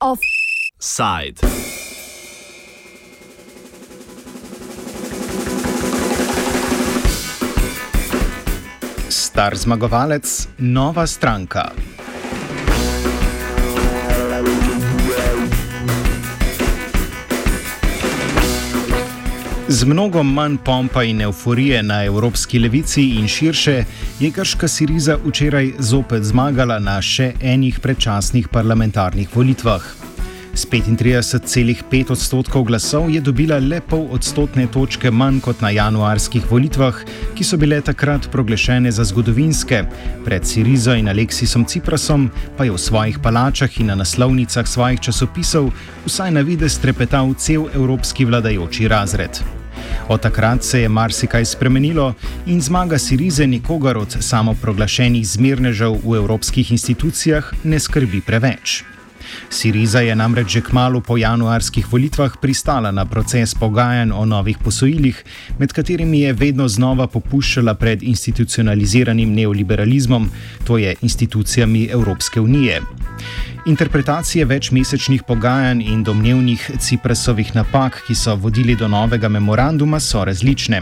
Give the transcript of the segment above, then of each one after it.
Offside. Star zmagovalec, nova stranka. Z mnogo manj pompa in euforije na evropski levici in širše je krška Siriza včeraj zopet zmagala na še enih predčasnih parlamentarnih volitvah. S 35,5 odstotkov glasov je dobila le pol odstotne točke manj kot na januarskih volitvah, ki so bile takrat proglešene za zgodovinske. Pred Sirizo in Aleksisom Ciprasom pa je v svojih palačah in na naslovnicah svojih časopisov vsaj na vide strepetal cel evropski vladajoči razred. Od takrat se je marsikaj spremenilo in zmaga Sirize nikogar od samoproglašenih zmernežev v evropskih institucijah ne skrbi preveč. Siriza je namreč že kmalo po januarskih volitvah pristala na proces pogajanj o novih posojilih, med katerimi je vedno znova popuščala pred institucionaliziranim neoliberalizmom, to je institucijami Evropske unije. Interpretacije večmesečnih pogajanj in domnevnih Ciprasovih napak, ki so vodili do novega memoranduma, so različne.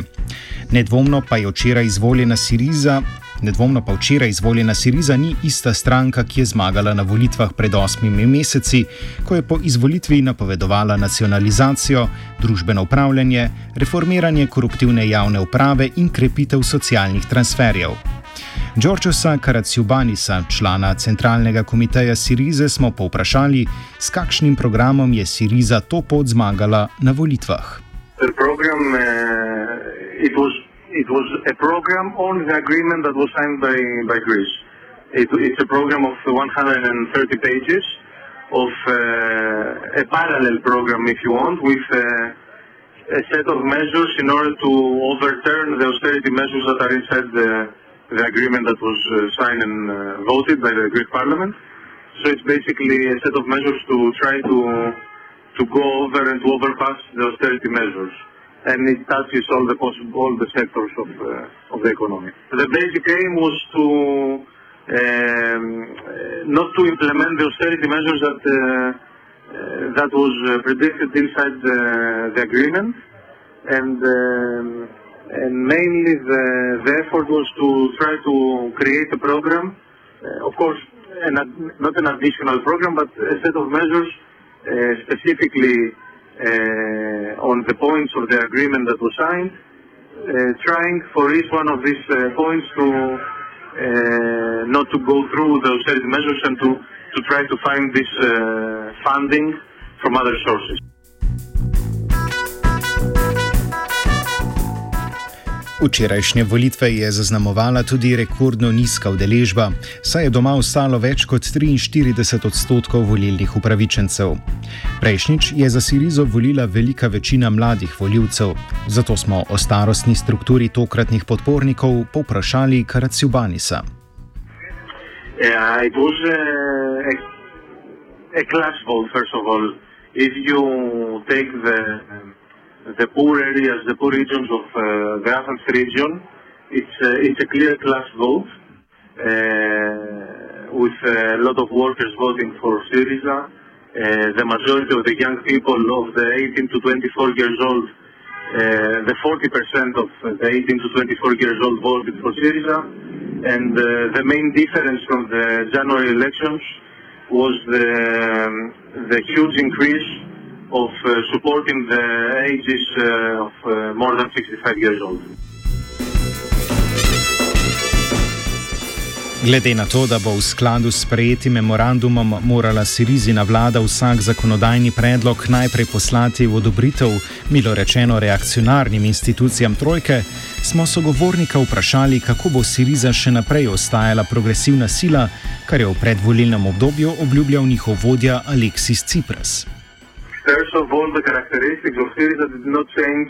Nedvomno pa je včeraj izvoljena Siriza. Nedvomno pa včeraj izvoljena Siriza ni ista stranka, ki je zmagala na volitvah pred osmimi meseci, ko je po izvolitvi napovedovala nacionalizacijo, družbeno upravljanje, reformiranje koruptivne javne uprave in krepitev socialnih transferjev. Đorđosa Karaciubanisa, člana centralnega komiteja Sirize, smo povprašali, s kakšnim programom je Siriza to pot zmagala na volitvah. Program, uh, it was, it was a program on the agreement that was signed by, by Greece. It, it's a program of 130 pages of uh, a parallel program, if you want, with uh, a set of measures in order to overturn the austerity measures that are inside the the agreement that was uh, signed and uh, voted by the Greek Parliament. So it's basically a set of measures to try to to go over and to overpass the austerity measures, and it touches all the possible all the sectors of uh, of the economy. The basic aim was to um, not to implement the austerity measures that that was predicted inside the, the agreement, and um, and mainly the, the effort was to try to create a program, uh, of course, an, not an additional program, but a set of measures uh, specifically uh, on the points of the agreement that was signed, uh, trying for each one of these uh, points to uh, not to go through the austerity measures and to, to try to find this funding from other sources. Včerajšnje volitve je zaznamovala tudi rekordno nizka udeležba, saj je doma ostalo več kot 43 odstotkov volilnih upravičencev. Prejšnjič je za Sirizo volila velika večina mladih voljivcev, zato smo o starostni strukturi tokratnih podpornikov povprašali Karaciubanisa. Yeah, it was a, a, a class vote, first of all. If you take the um, the poor areas, the poor regions of uh, the Athens region, it's, uh, it's a clear class vote uh, with a lot of workers voting for Syriza. the majority of the young people of the 18 to 24 years old, the 40% of the 18 to 24 years old voted for Syriza. And the main difference from the January elections was the, um, the huge increase of uh, supporting the ages uh, of uh, more than 65 years old. Glede na to, da bo v skladu s sprejetim memorandumom morala Sirizina vlada vsak zakonodajni predlog najprej poslati v odobritev, milo rečeno, reakcionarnim institucijam trojke, smo sogovornika vprašali, kako bo Siriza še naprej ostajala progresivna sila, kar je v predvolilnem obdobju obljubljal njihov vodja Aleksis Cipras. First of all, the characteristics of Syriza did not change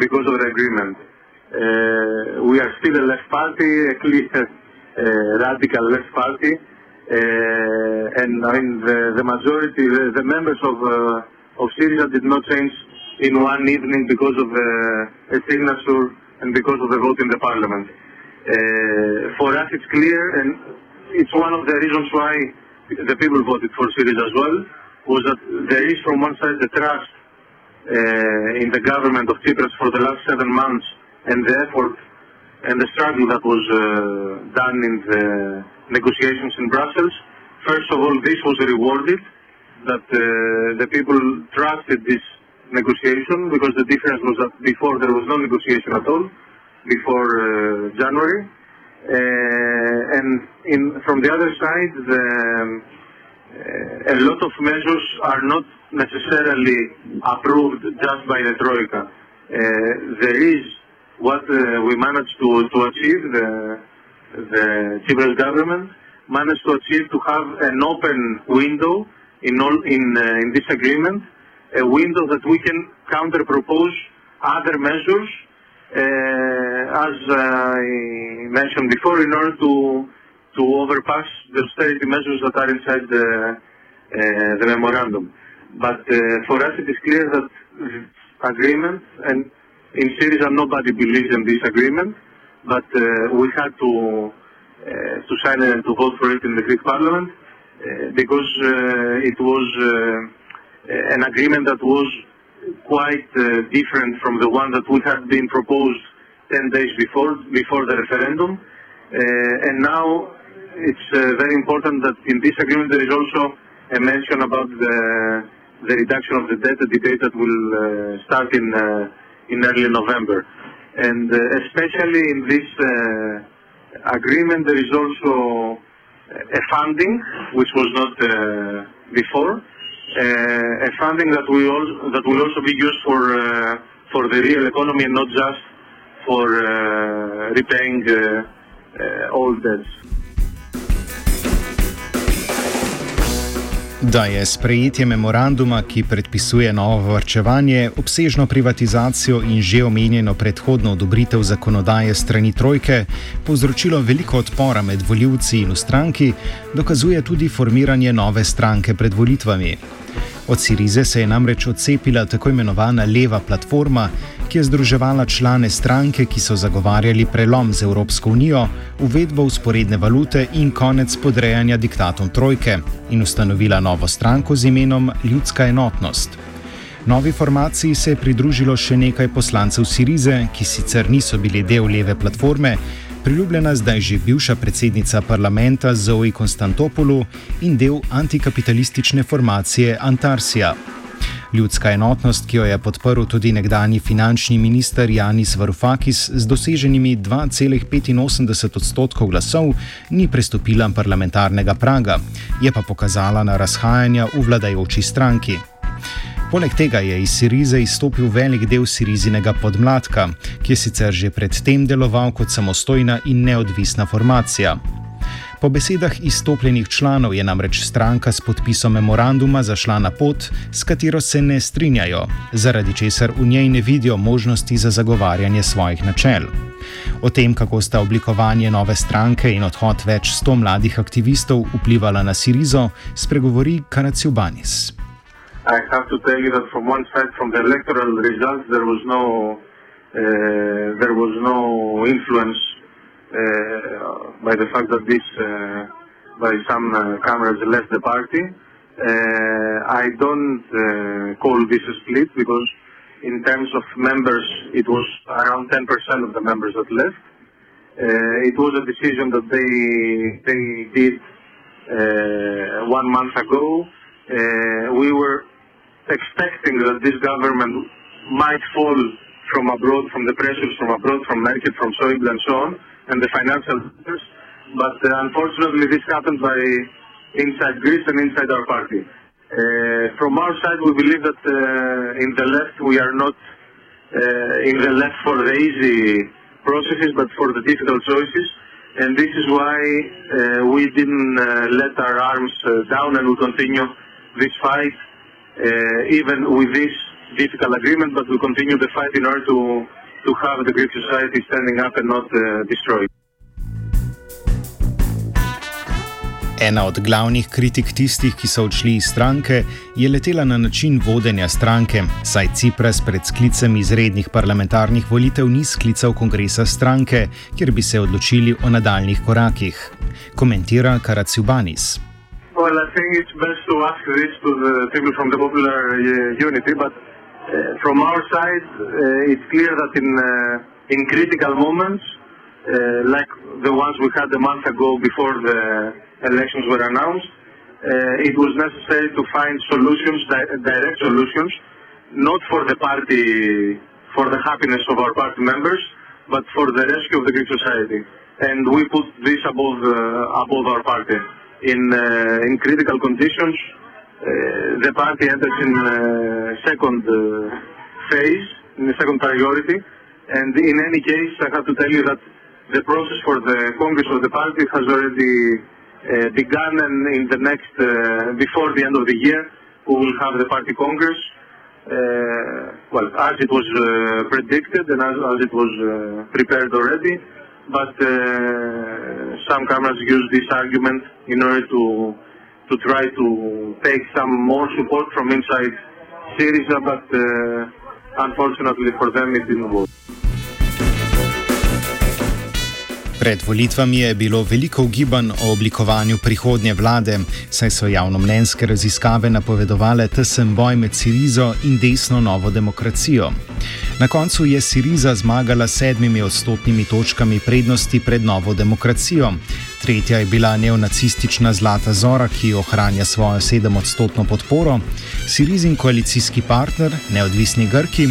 because of the agreement. Uh, we are still a left party, a clear uh, radical left party, uh, and I mean the, the majority, the, the members of uh, of Syriza did not change in one evening because of uh, a signature and because of the vote in the parliament. Uh, for us, it's clear, and it's one of the reasons why the people voted for Syriza as well, was that there is from one side the trust uh, in the government of Tsipras for the last seven months and the effort and the struggle that was uh, done in the negotiations in Brussels. First of all, this was rewarded, that uh, the people trusted this negotiation because the difference was that before there was no negotiation at all, before January. And in, from the other side, the, a lot of measures are not necessarily approved just by the Troika. Uh, there is what uh, we managed to, to achieve, the, the Tsipras government managed to achieve to have an open window in, all, in, uh, in this agreement a window that we can counter-propose other measures, as I mentioned before, in order to to overpass the austerity measures that are inside the uh, the memorandum. But uh, for us, it is clear that agreement, and in Syriza, nobody believes in this agreement, but uh, we had to uh, to sign it and to vote for it in the Greek Parliament uh, because uh, it was. An agreement that was quite different from the one that would have been proposed 10 days before, before the referendum. Uh, and now it's very important that in this agreement there is also a mention about the, the reduction of the debt, a debate that will start in, in early November. And especially in this agreement there is also a funding which was not uh, before uh, a funding that will also, that will also be used for uh, for the real economy and not just for uh, repaying old debts. Da je sprejetje memoranduma, ki predpisuje novo vrčevanje, obsežno privatizacijo in že omenjeno predhodno odobritev zakonodaje strani trojke, povzročilo veliko odpora med voljivci in v stranki, dokazuje tudi formiranje nove stranke pred volitvami. Od Sirize se je namreč odcepila tako imenovana leva platforma, ki je združevala člane stranke, ki so zagovarjali prelom z Evropsko unijo, uvedbo usporedne valute in konec podrejanja diktatom trojke, in ustanovila novo stranko z imenom Ljudska enotnost. Novi formaciji se je pridružilo še nekaj poslancev Sirize, ki sicer niso bili del leve platforme, priljubljena zdaj že bivša predsednica parlamenta Zoe Konstantopolu in del antikapitalistične formacije Antarsija. Ljudska enotnost, ki jo je podprl tudi nekdani finančni minister Janis Varoufakis z doseženimi 2,85 odstotkov glasov, ni prestopila parlamentarnega praga, je pa pokazala na razhajanja v vladajoči stranki. Poleg tega je iz Sirize izstopil velik del Sirizinega podmladka, ki je sicer že predtem deloval kot samostojna in neodvisna formacija. Po besedah izstopljenih članov je namreč stranka s podpisom memoranduma zašla na pot, s katero se ne strinjajo, zaradi česar v njej ne vidijo možnosti za zagovarjanje svojih načel. O tem, kako sta oblikovanje nove stranke in odhod več sto mladih aktivistov vplivala na Sirizo, spregovori Karaciubanis. I have to tell you that from one side, from the electoral results, there was no uh, there was no influence uh, by the fact that this uh, by some uh, cameras left the party. Uh, I don't uh, call this a split because in terms of members, it was around 10% of the members that left. it was a decision that they they did one month ago. we were expecting that this government might fall from abroad, from the pressures from abroad, from Merkel, from Schäuble and so on, and the financial leaders. But uh, unfortunately, this happened by inside Greece and inside our party. Uh, from our side, we believe that uh, in the left, we are not uh, in the left for the easy processes, but for the difficult choices. And this is why uh, we didn't uh, let our arms down and we continue this fight even with this difficult agreement, but we continue the fight in order to, to have the Greek society standing up and not uh, destroyed. Ena od glavnih kritik tistih, ki so odšli iz stranke, je letela na način vodenja stranke, saj Cipras pred sklicem izrednih parlamentarnih volitev ni sklical kongresa stranke, kjer bi se odločili o nadaljnih korakih. Komentira Karaciubanis. Well, I think it's best to ask this to the people from the Popular uh, Unity, but uh, from our side, uh, it's clear that in, uh, in critical moments, uh, like the ones we had a month ago before the elections were announced, uh, it was necessary to find solutions, di- direct solutions, not for the party, for the happiness of our party members, but for the rescue of the Greek society. And we put this above above our party. In uh, in critical conditions, uh, the party enters in uh, second phase, in the second priority. And in any case, I have to tell you that the process for the Congress of the party has already begun and in the next, before the end of the year, we will have the party Congress. Uh, well, as it was uh, predicted and as, as it was uh, prepared already, but some cameras use this argument in order to to try to take some more support from inside Syriza, but uh, unfortunately for them it didn't work. Pred volitvami je bilo veliko ugibanj o oblikovanju prihodnje vlade, saj so javnomnenjske raziskave napovedovale tesen boj med Sirizo in desno novo demokracijo. Na koncu je Siriza zmagala sedmimi odstotnimi točkami prednosti pred novo demokracijo. Tretja je bila neonacistična Zlata Zora, ki ohranja svojo sedemodstotno podporo, Sirizin koalicijski partner, neodvisni Grki,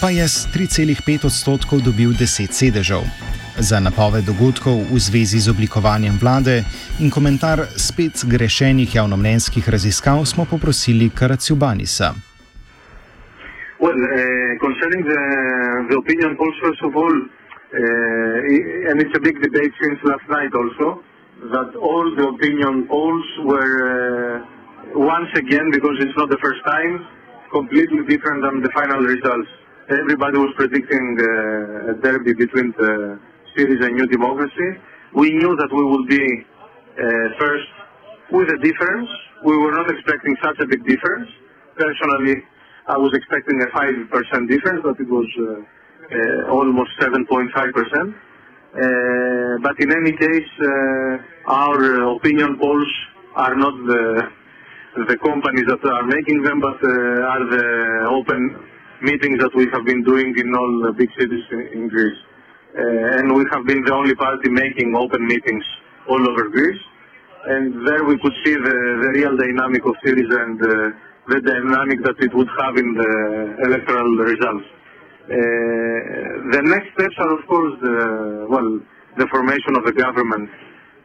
pa je s 3,5 odstotkov dobil 10 sedežev. Za napoved dogodkov v zvezi z oblikovanjem vlade in komentar spet zgrešenih javnomnenjskih raziskav smo poprosili Karaciubanisa. Well, uh, concerning the, the opinion polls, first of all, uh, and it's a big debate since last night also, that all the opinion polls were uh, once again, because it's not the first time, completely different than the final results. Everybody was predicting uh, a derby between the Syriza and New Democracy. We knew that we would be uh, first with a difference. We were not expecting such a big difference. Personally, I was expecting a 5% difference, but it was uh, almost 7.5%. Uh, but in any case, uh, our opinion polls are not the, companies that are making them, but are the open meetings that we have been doing in all the big cities in, Greece. And we have been the only party making open meetings all over Greece. And there we could see the, real dynamic of Syriza and the dynamic that it would have in the electoral results. Uh, the next steps are, of course, the, well, the formation of the government.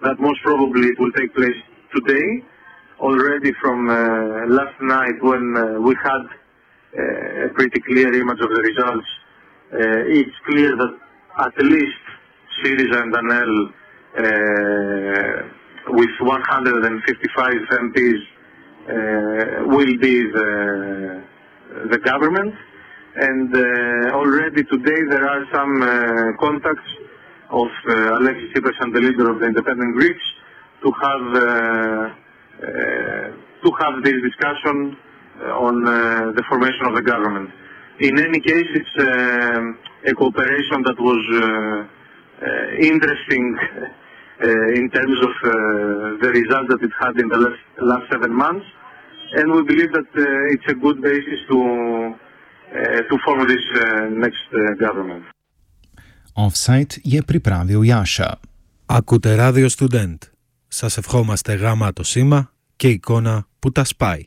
That most probably it will take place today. Already from uh, last night, when uh, we had a pretty clear image of the results, it's clear that at least Syriza and Anel, with 155 MPs, will be the, the government. And uh, already today there are some uh, contacts of uh, Alexis Tsipras and the leader of the independent Greeks to have uh, uh, to have this discussion on uh, the formation of the government. In any case, it's um a cooperation that was uh, uh, interesting uh, in terms of uh, the result that it had in the last, last seven months, and we believe that uh, it's a good basis to uh, to form this uh, next uh, government. Offsite je pripravil Jaša. Ακούτε ράδιο Student. Σας ευχόμαστε γάμα το σήμα και εικόνα που τα σπάει.